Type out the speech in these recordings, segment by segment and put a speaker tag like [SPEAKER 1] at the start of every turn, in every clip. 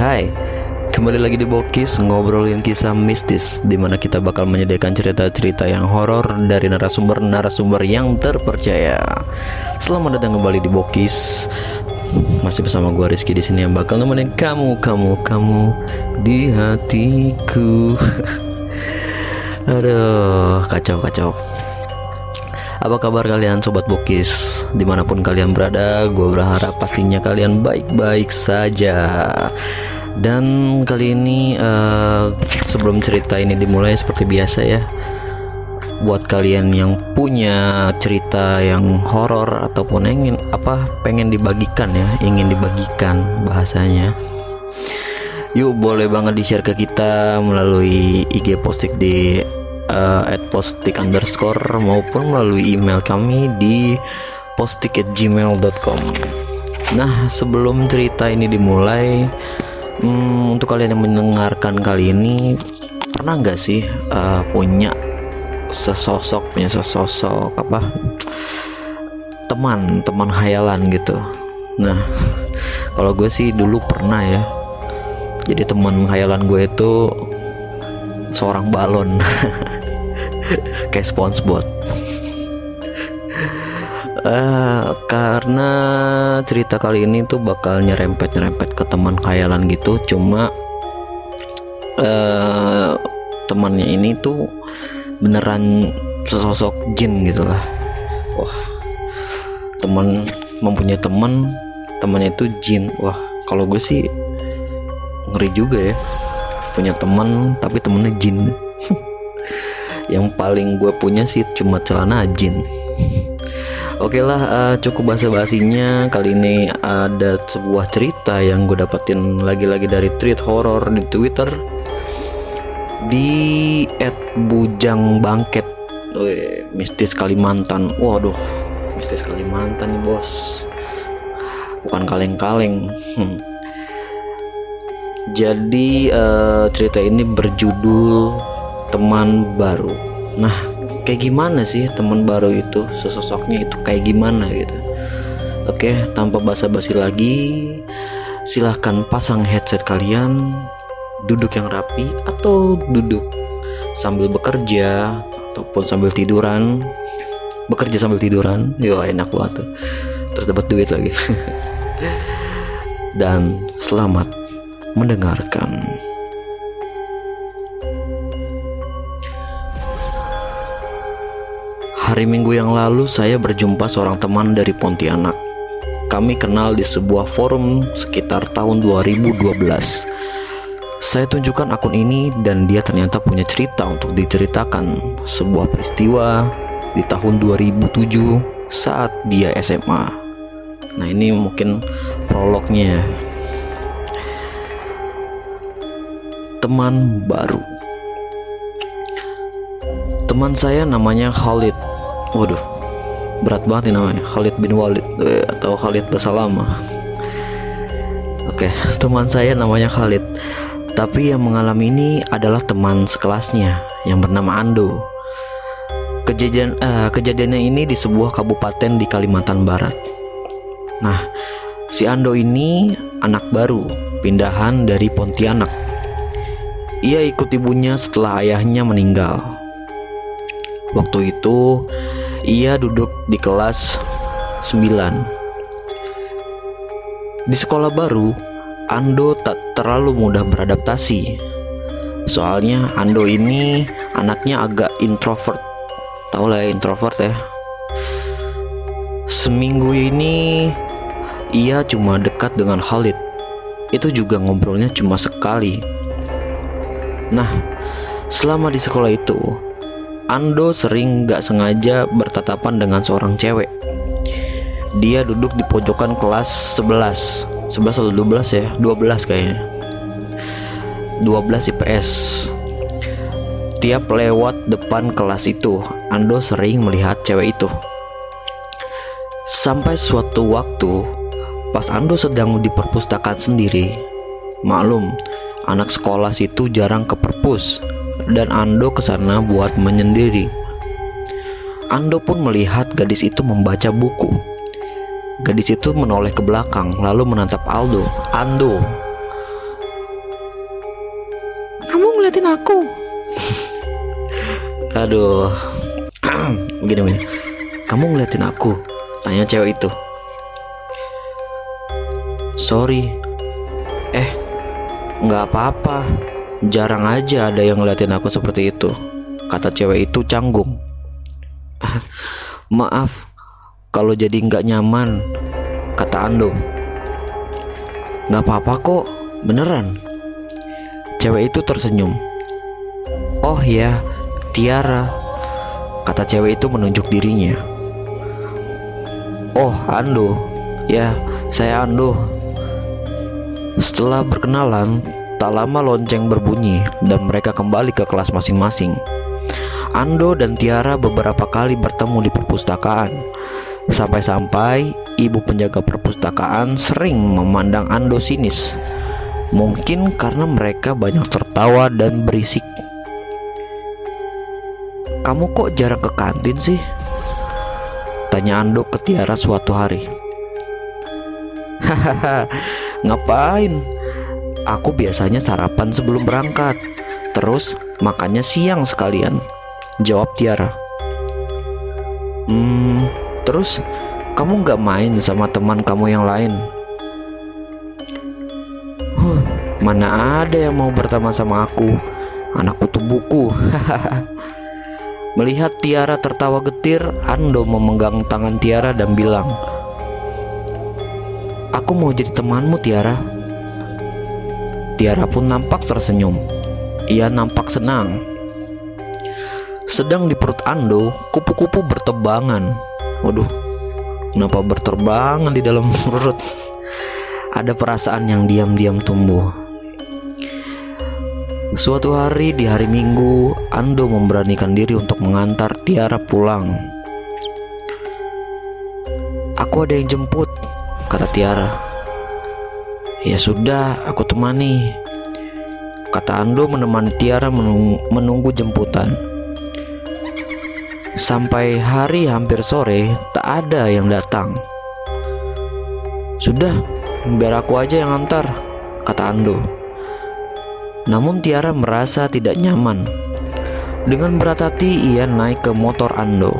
[SPEAKER 1] Hai, kembali lagi di Bokis ngobrolin kisah mistis di mana kita bakal menyediakan cerita-cerita yang horor dari narasumber-narasumber yang terpercaya. Selamat datang kembali di Bokis. Masih bersama gua Rizky di sini yang bakal nemenin kamu, kamu, kamu di hatiku. Aduh, kacau, kacau. Apa kabar kalian sobat bokis? Di mana pun kalian berada Gue berharap pastinya kalian baik-baik saja. Dan kali ini uh, Sebelum cerita ini dimulai seperti biasa ya Buat kalian yang punya cerita yang horor Ataupun ingin apa pengen dibagikan ya Ingin dibagikan bahasanya Yuk boleh banget di share ke kita melalui IG postik di uh, at postik underscore maupun melalui email kami di postik at gmail.com nah sebelum cerita ini dimulai hmm, untuk kalian yang mendengarkan kali ini pernah nggak sih uh, punya sesosok punya sesosok apa teman teman hayalan gitu? Nah kalau gue sih dulu pernah ya. Jadi teman hayalan gue itu seorang balon kayak SpongeBob. Uh, karena cerita kali ini tuh bakal nyerempet nyerempet ke teman khayalan gitu. Cuma uh, temannya ini tuh beneran sesosok jin gitu lah. Wah teman mempunyai teman temannya itu jin. Wah kalau gue sih ngeri juga ya. Punya teman tapi temennya jin yang paling gue punya sih cuma celana jin Oke okay lah uh, cukup basa basinya kali ini ada sebuah cerita yang gue dapetin lagi-lagi dari tweet horror di Twitter di @bujang_bangket, Wih, mistis Kalimantan. Waduh, mistis Kalimantan nih bos. Bukan kaleng-kaleng. Hmm. Jadi uh, cerita ini berjudul teman baru. Nah kayak gimana sih teman baru itu? Sesosoknya itu kayak gimana gitu? Oke tanpa basa-basi lagi silahkan pasang headset kalian duduk yang rapi atau duduk sambil bekerja ataupun sambil tiduran. Bekerja sambil tiduran? Yo enak banget tuh. Terus dapat duit lagi. Dan selamat mendengarkan Hari Minggu yang lalu saya berjumpa seorang teman dari Pontianak. Kami kenal di sebuah forum sekitar tahun 2012. Saya tunjukkan akun ini dan dia ternyata punya cerita untuk diceritakan sebuah peristiwa di tahun 2007 saat dia SMA. Nah, ini mungkin prolognya. Teman baru. Teman saya namanya Khalid Waduh, berat banget nih namanya Khalid bin Walid eh, atau Khalid Basalama. Oke, teman saya namanya Khalid. Tapi yang mengalami ini adalah teman sekelasnya yang bernama Ando. Kejadian uh, kejadiannya ini di sebuah kabupaten di Kalimantan Barat. Nah, si Ando ini anak baru, pindahan dari Pontianak. Ia ikut ibunya setelah ayahnya meninggal. Waktu itu ia duduk di kelas 9. Di sekolah baru, Ando tak terlalu mudah beradaptasi. Soalnya Ando ini anaknya agak introvert. Tahu lah ya, introvert ya. Seminggu ini ia cuma dekat dengan Khalid. Itu juga ngobrolnya cuma sekali. Nah, selama di sekolah itu, Ando sering gak sengaja bertatapan dengan seorang cewek. Dia duduk di pojokan kelas 11 11 atau 12 ya? 12 kayaknya. 12 IPS Tiap lewat depan kelas itu Ando sering melihat cewek itu. Sampai suatu waktu Pas Ando sedang di perpustakaan sendiri Maklum Anak sekolah situ jarang ke perpus dan Ando ke sana buat menyendiri. Ando pun melihat gadis itu membaca buku. Gadis itu menoleh ke belakang lalu menatap Aldo, Ando.
[SPEAKER 2] aku.
[SPEAKER 1] Aduh, begini begini. Kamu ngeliatin aku? Tanya cewek itu. Sorry. Eh, nggak apa-apa. Jarang aja ada yang ngeliatin aku seperti itu. Kata cewek itu canggung. Maaf, kalau jadi nggak nyaman, kata Ando. Nggak apa-apa kok, beneran. Cewek itu tersenyum. Oh ya, Tiara, kata cewek itu menunjuk dirinya. Oh, Ando. Ya, saya Ando. Setelah berkenalan, tak lama lonceng berbunyi dan mereka kembali ke kelas masing-masing. Ando dan Tiara beberapa kali bertemu di perpustakaan. Sampai-sampai ibu penjaga perpustakaan sering memandang Ando sinis. Mungkin karena mereka banyak tertawa dan berisik. Kamu kok jarang ke kantin sih? Tanya Ando ke Tiara suatu hari. Hahaha, ngapain? Aku biasanya sarapan sebelum berangkat. Terus makannya siang sekalian. Jawab Tiara. Hmm, terus kamu gak main sama teman kamu yang lain? Huh, mana ada yang mau berteman sama aku? Anak kutu buku. Melihat Tiara tertawa getir, Ando memegang tangan Tiara dan bilang, Aku mau jadi temanmu Tiara Tiara pun nampak tersenyum. Ia nampak senang. Sedang di perut Ando Kupu-kupu bertebangan Waduh Kenapa berterbangan di dalam perut? Ada perasaan yang diam-diam tumbuh. Suatu hari di hari Minggu, Ando memberanikan diri untuk mengantar Tiara pulang. Aku ada yang jemput, kata Tiara. Ya sudah, aku temani. Kata Ando menemani Tiara menunggu jemputan. Sampai hari hampir sore, tak ada yang datang. Sudah, biar aku aja yang antar, kata Ando. Namun Tiara merasa tidak nyaman. Dengan berat hati ia naik ke motor Ando.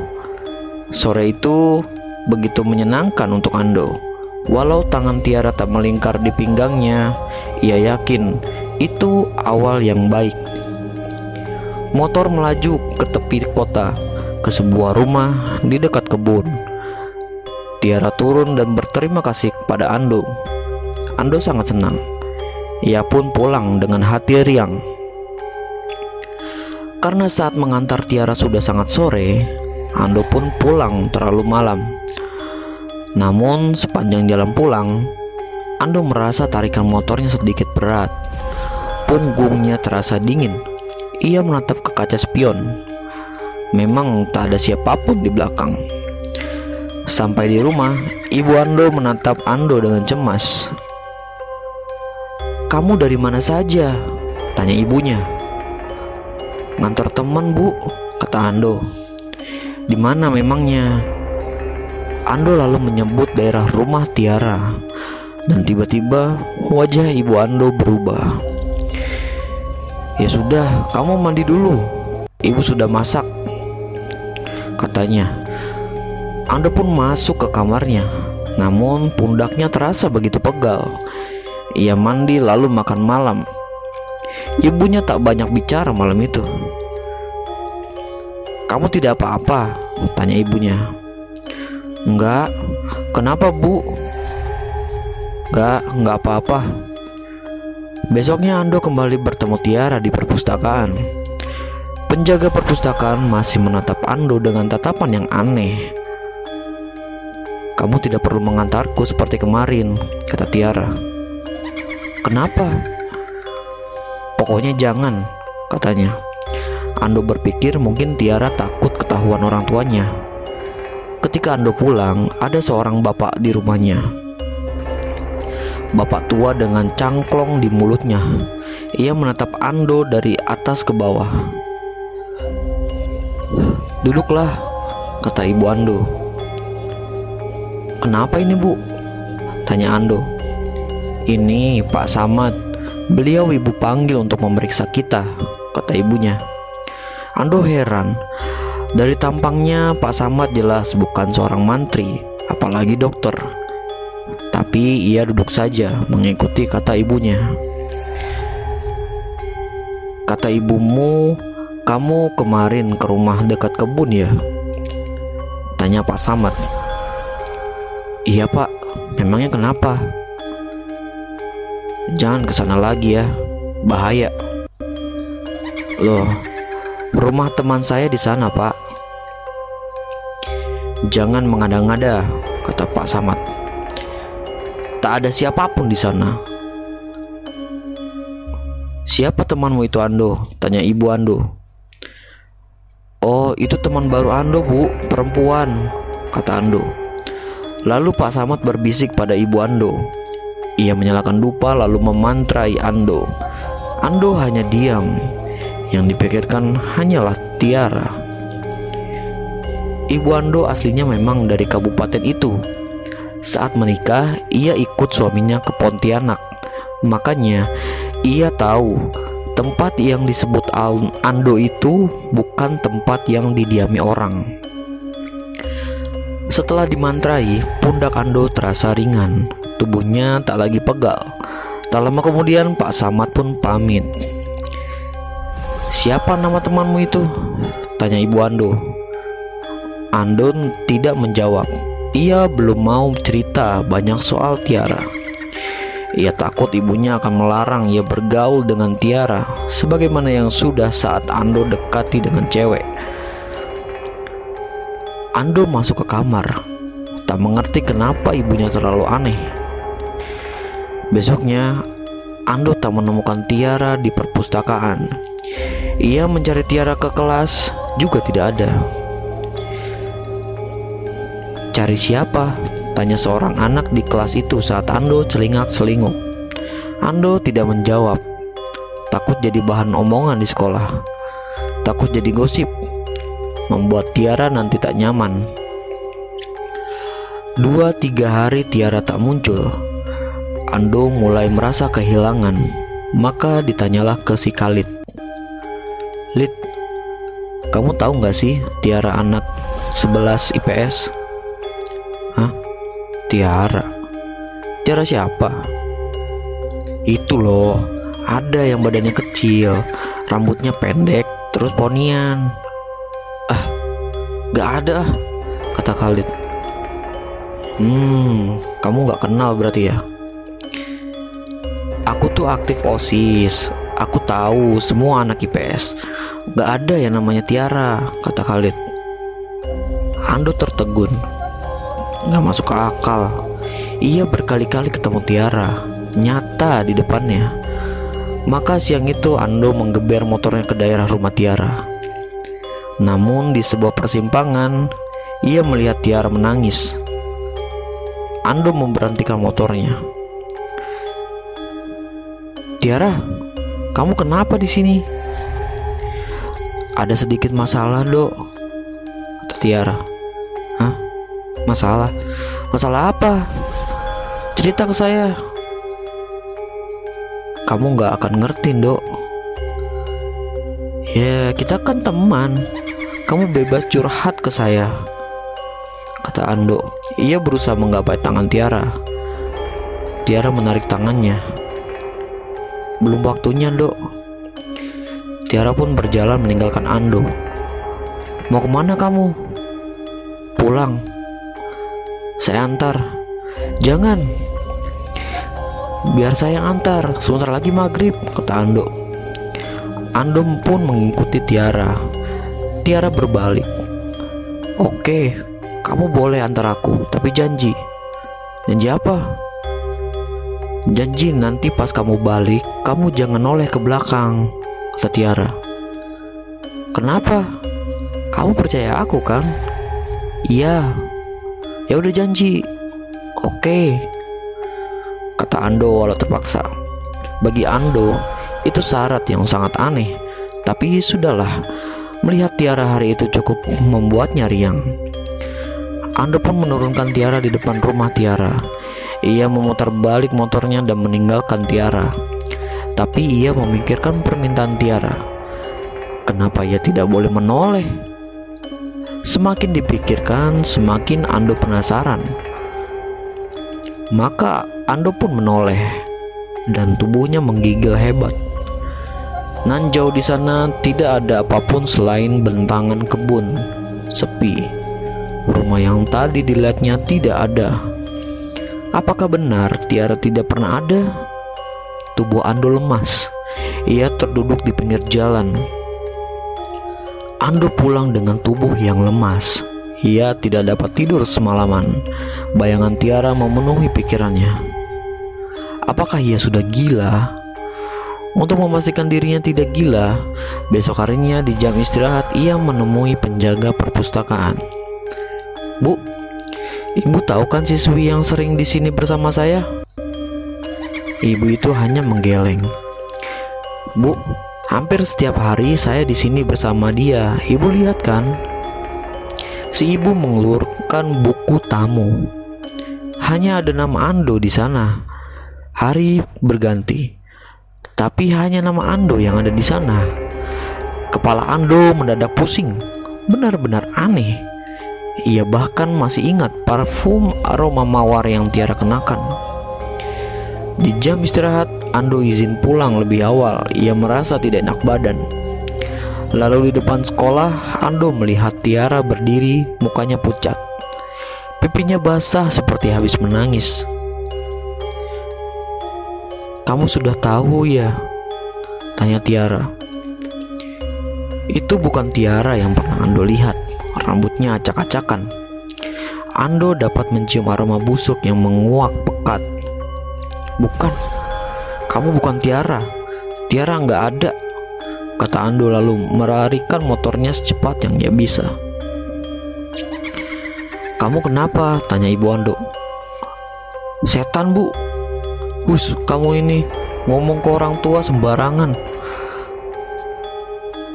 [SPEAKER 1] Sore itu begitu menyenangkan untuk Ando. Walau tangan Tiara tak melingkar di pinggangnya, ia yakin itu awal yang baik. Motor melaju ke tepi kota, ke sebuah rumah di dekat kebun. Tiara turun dan berterima kasih kepada Ando. Ando sangat senang. Ia pun pulang dengan hati riang. Karena saat mengantar Tiara sudah sangat sore, Ando pun pulang terlalu malam. Namun sepanjang jalan pulang, Ando merasa tarikan motornya sedikit berat. Punggungnya terasa dingin. Ia menatap ke kaca spion. Memang tak ada siapa pun di belakang. Sampai di rumah, ibu Ando menatap Ando dengan cemas. Kamu dari mana saja? Tanya ibunya. Ngantor teman bu, kata Ando. Di mana memangnya? Ando lalu menyebut daerah rumah Tiara dan tiba-tiba wajah ibu Ando berubah. Ya sudah, kamu mandi dulu. Ibu sudah masak. Katanya. Ando pun masuk ke kamarnya. Namun pundaknya terasa begitu pegal ia mandi lalu makan malam. Ibunya tak banyak bicara malam itu. Kamu tidak apa-apa? Tanya ibunya. Enggak. Kenapa bu? Enggak, enggak apa-apa. Besoknya Ando kembali bertemu Tiara di perpustakaan. Penjaga perpustakaan masih menatap Ando dengan tatapan yang aneh. Kamu tidak perlu mengantarku seperti kemarin, kata Tiara. Kenapa? Pokoknya jangan, katanya. Ando berpikir mungkin Tiara takut ketahuan orang tuanya. Ketika Ando pulang, ada seorang bapak di rumahnya. Bapak tua dengan cangklong di mulutnya. Ia menatap Ando dari atas ke bawah. Duduklah, kata ibu Ando. Kenapa ini bu? Tanya Ando. Ini Pak Samad Beliau ibu panggil untuk memeriksa kita kata ibunya. Ando heran. Dari tampangnya Pak Samad jelas bukan seorang mantri, apalagi dokter. Tapi ia duduk saja mengikuti kata ibunya. Kata ibumu, kamu kemarin ke rumah dekat kebun ya? Tanya Pak Samad. Iya pak, memangnya kenapa? Jangan ke sana lagi ya, bahaya. Loh, rumah teman saya di sana pak. Jangan mengada-ngada, kata Pak Samad. Tak ada siapa pun di sana. Siapa temanmu itu Ando? Tanya ibu Ando. Oh, itu teman baru Ando, Bu, perempuan, kata Ando. Lalu Pak Samad berbisik pada ibu Ando. Ia menyalakan dupa lalu memantrai Ando. Ando hanya diam. Yang dipikirkan hanyalah Tiara. Ibu Ando aslinya memang dari kabupaten itu, saat menikah, ia ikut suaminya ke Pontianak. Makanya, ia tahu tempat yang disebut Ando itu bukan tempat yang didiami orang. Setelah dimantrai, pundak Ando terasa ringan. Tubuhnya tak lagi pegal. Tak lama kemudian Pak Samad pun pamit. Siapa nama temanmu itu? Tanya ibu Ando. Ando tidak menjawab. Ia belum mau cerita banyak soal Tiara. Ia takut ibunya akan melarang ia bergaul dengan Tiara, sebagaimana yang sudah saat Ando dekati dengan cewek. Ando masuk ke kamar, tak mengerti kenapa ibunya terlalu aneh. Besoknya, Ando tak menemukan Tiara di perpustakaan. Ia mencari Tiara ke kelas, juga tidak ada. Cari siapa? Tanya seorang anak di kelas itu saat Ando celingak-selinguk. Ando tidak menjawab. Takut jadi bahan omongan di sekolah. Takut jadi gosip. Membuat Tiara nanti tak nyaman. Dua tiga hari Tiara tak muncul. Ando mulai merasa kehilangan. Maka ditanyalah ke si Khalid. Lid, kamu tahu nggak sih Tiara anak 11 IPS? Hah? Tiara? Tiara siapa? Itu loh, ada yang badannya kecil, rambutnya pendek, terus ponian. Ah, gak ada, kata Khalid. Hmm, kamu gak kenal berarti ya? Aku tuh aktif OSIS, tahu semua anak IPS. Gak ada yang namanya Tiara, kata Khalid. Ando tertegun. Nggak masuk akal. Ia berkali-kali ketemu Tiara, nyata di depannya. Maka siang itu Ando menggeber motornya ke daerah rumah Tiara. Namun di sebuah persimpangan, ia melihat Tiara menangis. Ando memberhentikan motornya. Tiara, kamu kenapa di sini? Ada sedikit masalah, Dok. Tiara. Hah? Masalah? Masalah apa? Cerita ke saya. Kamu gak akan ngerti, dok. Ya, kita kan teman. Kamu bebas curhat ke saya. Kata Ando. Ia berusaha menggapai tangan Tiara. Tiara menarik tangannya. Belum waktunya, dok. Tiara pun berjalan meninggalkan Ando. Mau ke mana kamu? Pulang. Saya antar. Jangan. Biar saya yang antar. Sebentar lagi maghrib, kata Ando. Ando pun mengikuti Tiara. Tiara berbalik. Oke, kamu boleh antar aku, tapi janji. Janji apa? Janji nanti pas kamu balik, kamu jangan noleh ke belakang, kata Tiara. Kenapa? Kamu percaya aku kan? Iya, Ya udah janji. Oke. Kata Ando walau terpaksa. Bagi Ando, itu syarat yang sangat aneh. Tapi sudahlah, melihat Tiara hari itu cukup membuatnya riang. Ando pun menurunkan Tiara di depan rumah Tiara. Ia memutar balik motornya dan meninggalkan Tiara. Tapi ia memikirkan permintaan Tiara. kenapa ia tidak boleh menoleh? Semakin dipikirkan, semakin Ando penasaran. Maka Ando pun menoleh dan tubuhnya menggigil hebat. Nan jauh di sana tidak ada apa pun selain bentangan kebun, sepi. Rumah yang tadi dilihatnya tidak ada. Apakah benar Tiara tidak pernah ada? Tubuh Ando lemas. Ia terduduk di pinggir jalan. Ando pulang dengan tubuh yang lemas. Ia tidak dapat tidur semalaman. Bayangan Tiara memenuhi pikirannya. Apakah ia sudah gila? Untuk memastikan dirinya tidak gila, besok harinya di jam istirahat ia menemui penjaga perpustakaan. Bu, ibu tahu kan siswi yang sering di sini bersama saya? Ibu itu hanya menggeleng. Bu, hampir setiap hari saya di sini bersama dia. Ibu lihat kan? Si ibu mengelurkan buku tamu. Hanya ada nama Ando di sana. Hari berganti tapi hanya nama Ando yang ada di sana. Kepala Ando mendadak pusing, benar-benar aneh. Ia bahkan masih ingat parfum aroma mawar yang Tiara kenakan. Di jam istirahat, Ando izin pulang lebih awal. Ia merasa tidak enak badan. Lalu di depan sekolah, Ando melihat Tiara berdiri, mukanya pucat. Pipinya basah seperti habis menangis. Kamu sudah tahu ya? Tanya Tiara. Itu bukan Tiara yang pernah Ando lihat. Rambutnya acak-acakan. Ando dapat mencium aroma busuk yang menguak pekat. Bukan, kamu bukan Tiara. Tiara nggak ada. Kata Ando lalu merarikan motornya secepat yang dia bisa. Kamu kenapa? Tanya ibu Ando. Setan bu, Hus, kamu ini ngomong ke orang tua sembarangan.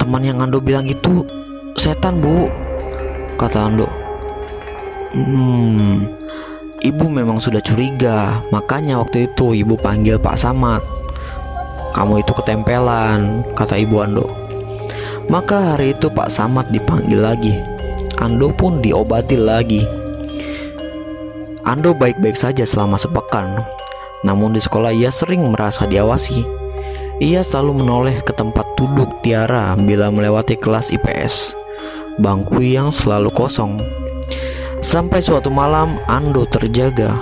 [SPEAKER 1] Teman yang Ando bilang itu setan, Bu. Kata Ando. Hmm, ibu memang sudah curiga, makanya waktu itu ibu panggil Pak Samad. Kamu itu ketempelan, kata ibu Ando. Maka hari itu Pak Samad dipanggil lagi. Ando pun diobati lagi. Ando baik-baik saja selama sepekan namun di sekolah ia sering merasa diawasi. Ia selalu menoleh ke tempat duduk Tiara bila melewati kelas IPS, bangku yang selalu kosong. Sampai suatu malam Ando terjaga.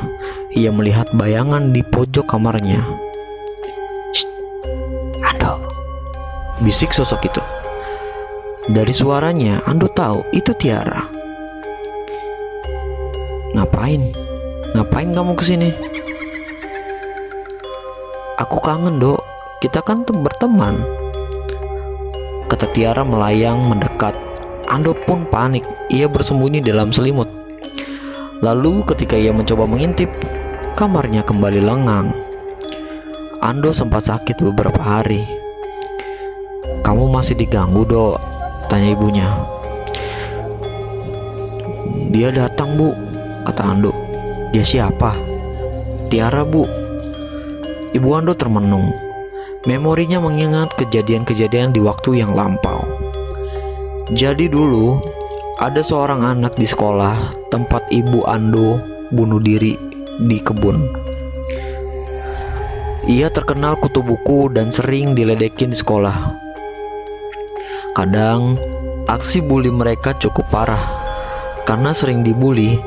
[SPEAKER 1] Ia melihat bayangan di pojok kamarnya. Ando, bisik sosok itu. Dari suaranya, Ando tahu itu Tiara. Ngapain? Ngapain kamu ke sini? Aku kangen dok, kita kan berteman Kata Tiara melayang mendekat Ando pun panik, ia bersembunyi dalam selimut. Lalu ketika ia mencoba mengintip Kamarnya kembali lengang. Ando sempat sakit beberapa hari. Kamu masih diganggu dok? Tanya ibunya. Dia datang bu Kata Ando Dia siapa? Tiara bu. Ibu Ando termenung. Memorinya mengingat kejadian-kejadian di waktu yang lampau. Jadi dulu, ada seorang anak di sekolah tempat Ibu Ando bunuh diri di kebun. Ia terkenal kutu buku dan sering diledekin di sekolah. Kadang, aksi bully mereka cukup parah. Karena sering dibully,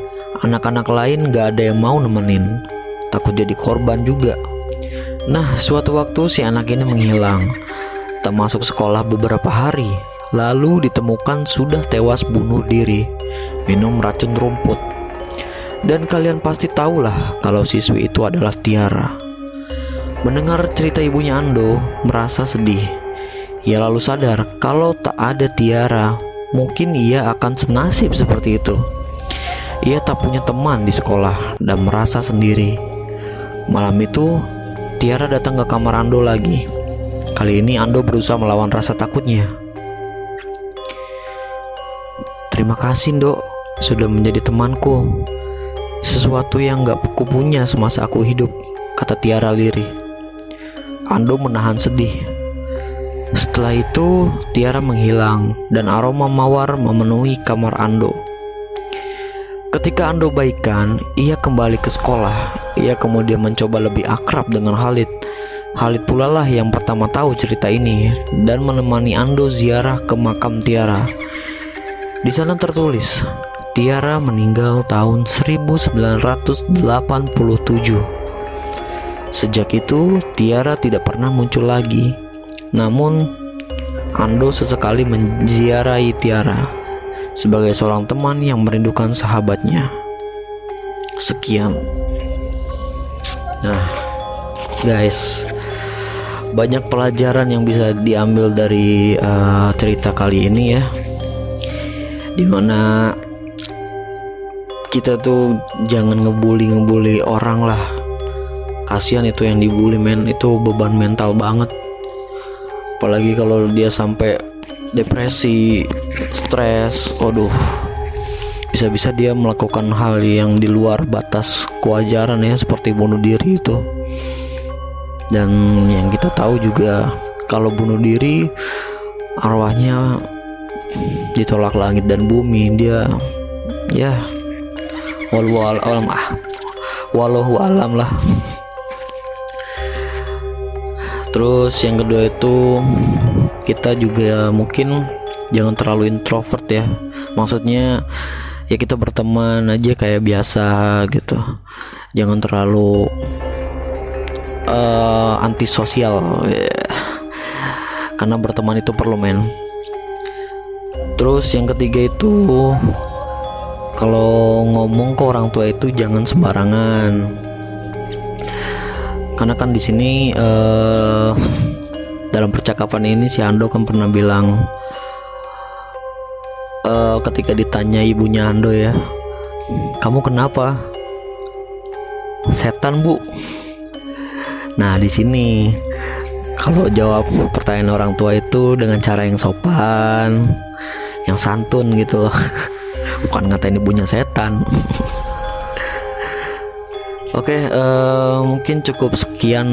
[SPEAKER 1] anak-anak lain gak ada yang mau nemenin. Takut jadi korban juga. Nah, suatu waktu si anak ini menghilang, tak masuk sekolah beberapa hari, lalu ditemukan sudah tewas bunuh diri, minum racun rumput. Dan kalian pasti tahulah kalau siswi itu adalah Tiara. Mendengar cerita ibunya Ando, merasa sedih. Ia lalu sadar kalau tak ada Tiara, mungkin ia akan senasib seperti itu. Ia tak punya teman di sekolah dan merasa sendiri. Malam itu, Tiara datang ke kamar Ando lagi. Kali ini Ando berusaha melawan rasa takutnya. Terima kasih dok, sudah menjadi temanku. Sesuatu yang gak aku punya semasa aku hidup, kata Tiara lirih. Ando menahan sedih. Setelah itu, Tiara menghilang dan aroma mawar memenuhi kamar Ando. Ketika Ando baikan, ia kembali ke sekolah. Ia kemudian mencoba lebih akrab dengan Halid. Halid pula lah yang pertama tahu cerita ini dan menemani Ando ziarah ke makam Tiara. Di sana tertulis, Tiara meninggal tahun 1987. Sejak itu, Tiara tidak pernah muncul lagi namun, Ando sesekali menziarahi Tiara sebagai seorang teman yang merindukan sahabatnya. Sekian. Nah, guys, banyak pelajaran yang bisa diambil dari uh, cerita kali ini ya. Di mana kita tuh jangan ngebully ngebully orang lah. Kasihan itu yang dibully men, itu beban mental banget. Apalagi kalau dia sampai depresi stres waduh. Bisa-bisa dia melakukan hal yang di luar batas kewajaran ya seperti bunuh diri itu. Dan yang kita tahu juga kalau bunuh diri arwahnya ditolak langit dan bumi dia ya walau alam ah walau alam lah. Terus yang kedua itu kita juga mungkin jangan terlalu introvert ya. Maksudnya ya kita berteman aja kayak biasa gitu. Jangan terlalu uh, antisosial ya. karena berteman itu perlu men terus yang ketiga itu kalau ngomong ke orang tua itu jangan sembarangan. Karena kan di sini uh, dalam percakapan ini si Ando kan pernah bilang uh, ketika ditanya ibunya Ando ya kamu kenapa? Setan bu. Nah di sini kalau jawab pertanyaan orang tua itu dengan cara yang sopan yang santun gitu loh bukan ngatain ibunya setan Oke, okay, uh, mungkin cukup sekian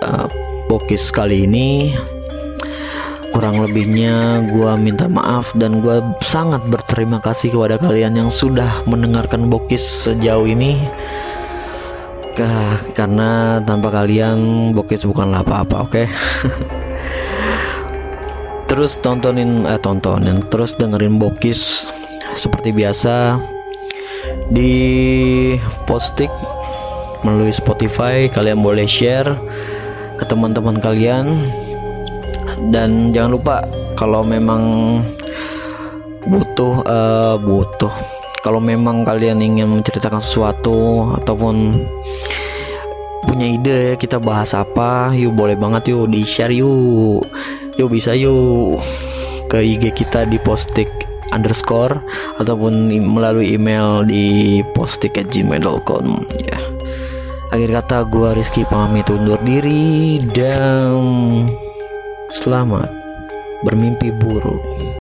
[SPEAKER 1] uh, bokis kali ini. Kurang lebihnya gue minta maaf dan gue sangat berterima kasih kepada kalian yang sudah mendengarkan bokis sejauh ini. Karena tanpa kalian bokis bukanlah apa-apa, oke? Okay? terus tontonin eh tontonin, terus dengerin bokis seperti biasa di postik melalui Spotify. Kalian boleh share ke teman-teman kalian. Dan jangan lupa kalau memang butuh uh, butuh. Kalau memang kalian ingin menceritakan sesuatu ataupun punya ide ya kita bahas apa yuk boleh banget yuk di share yuk yuk bisa yuk ke IG kita di postik underscore ataupun melalui email di postik@gmail.com ya yeah. Akhir kata gue Rizky pamit undur diri dan selamat bermimpi buruk.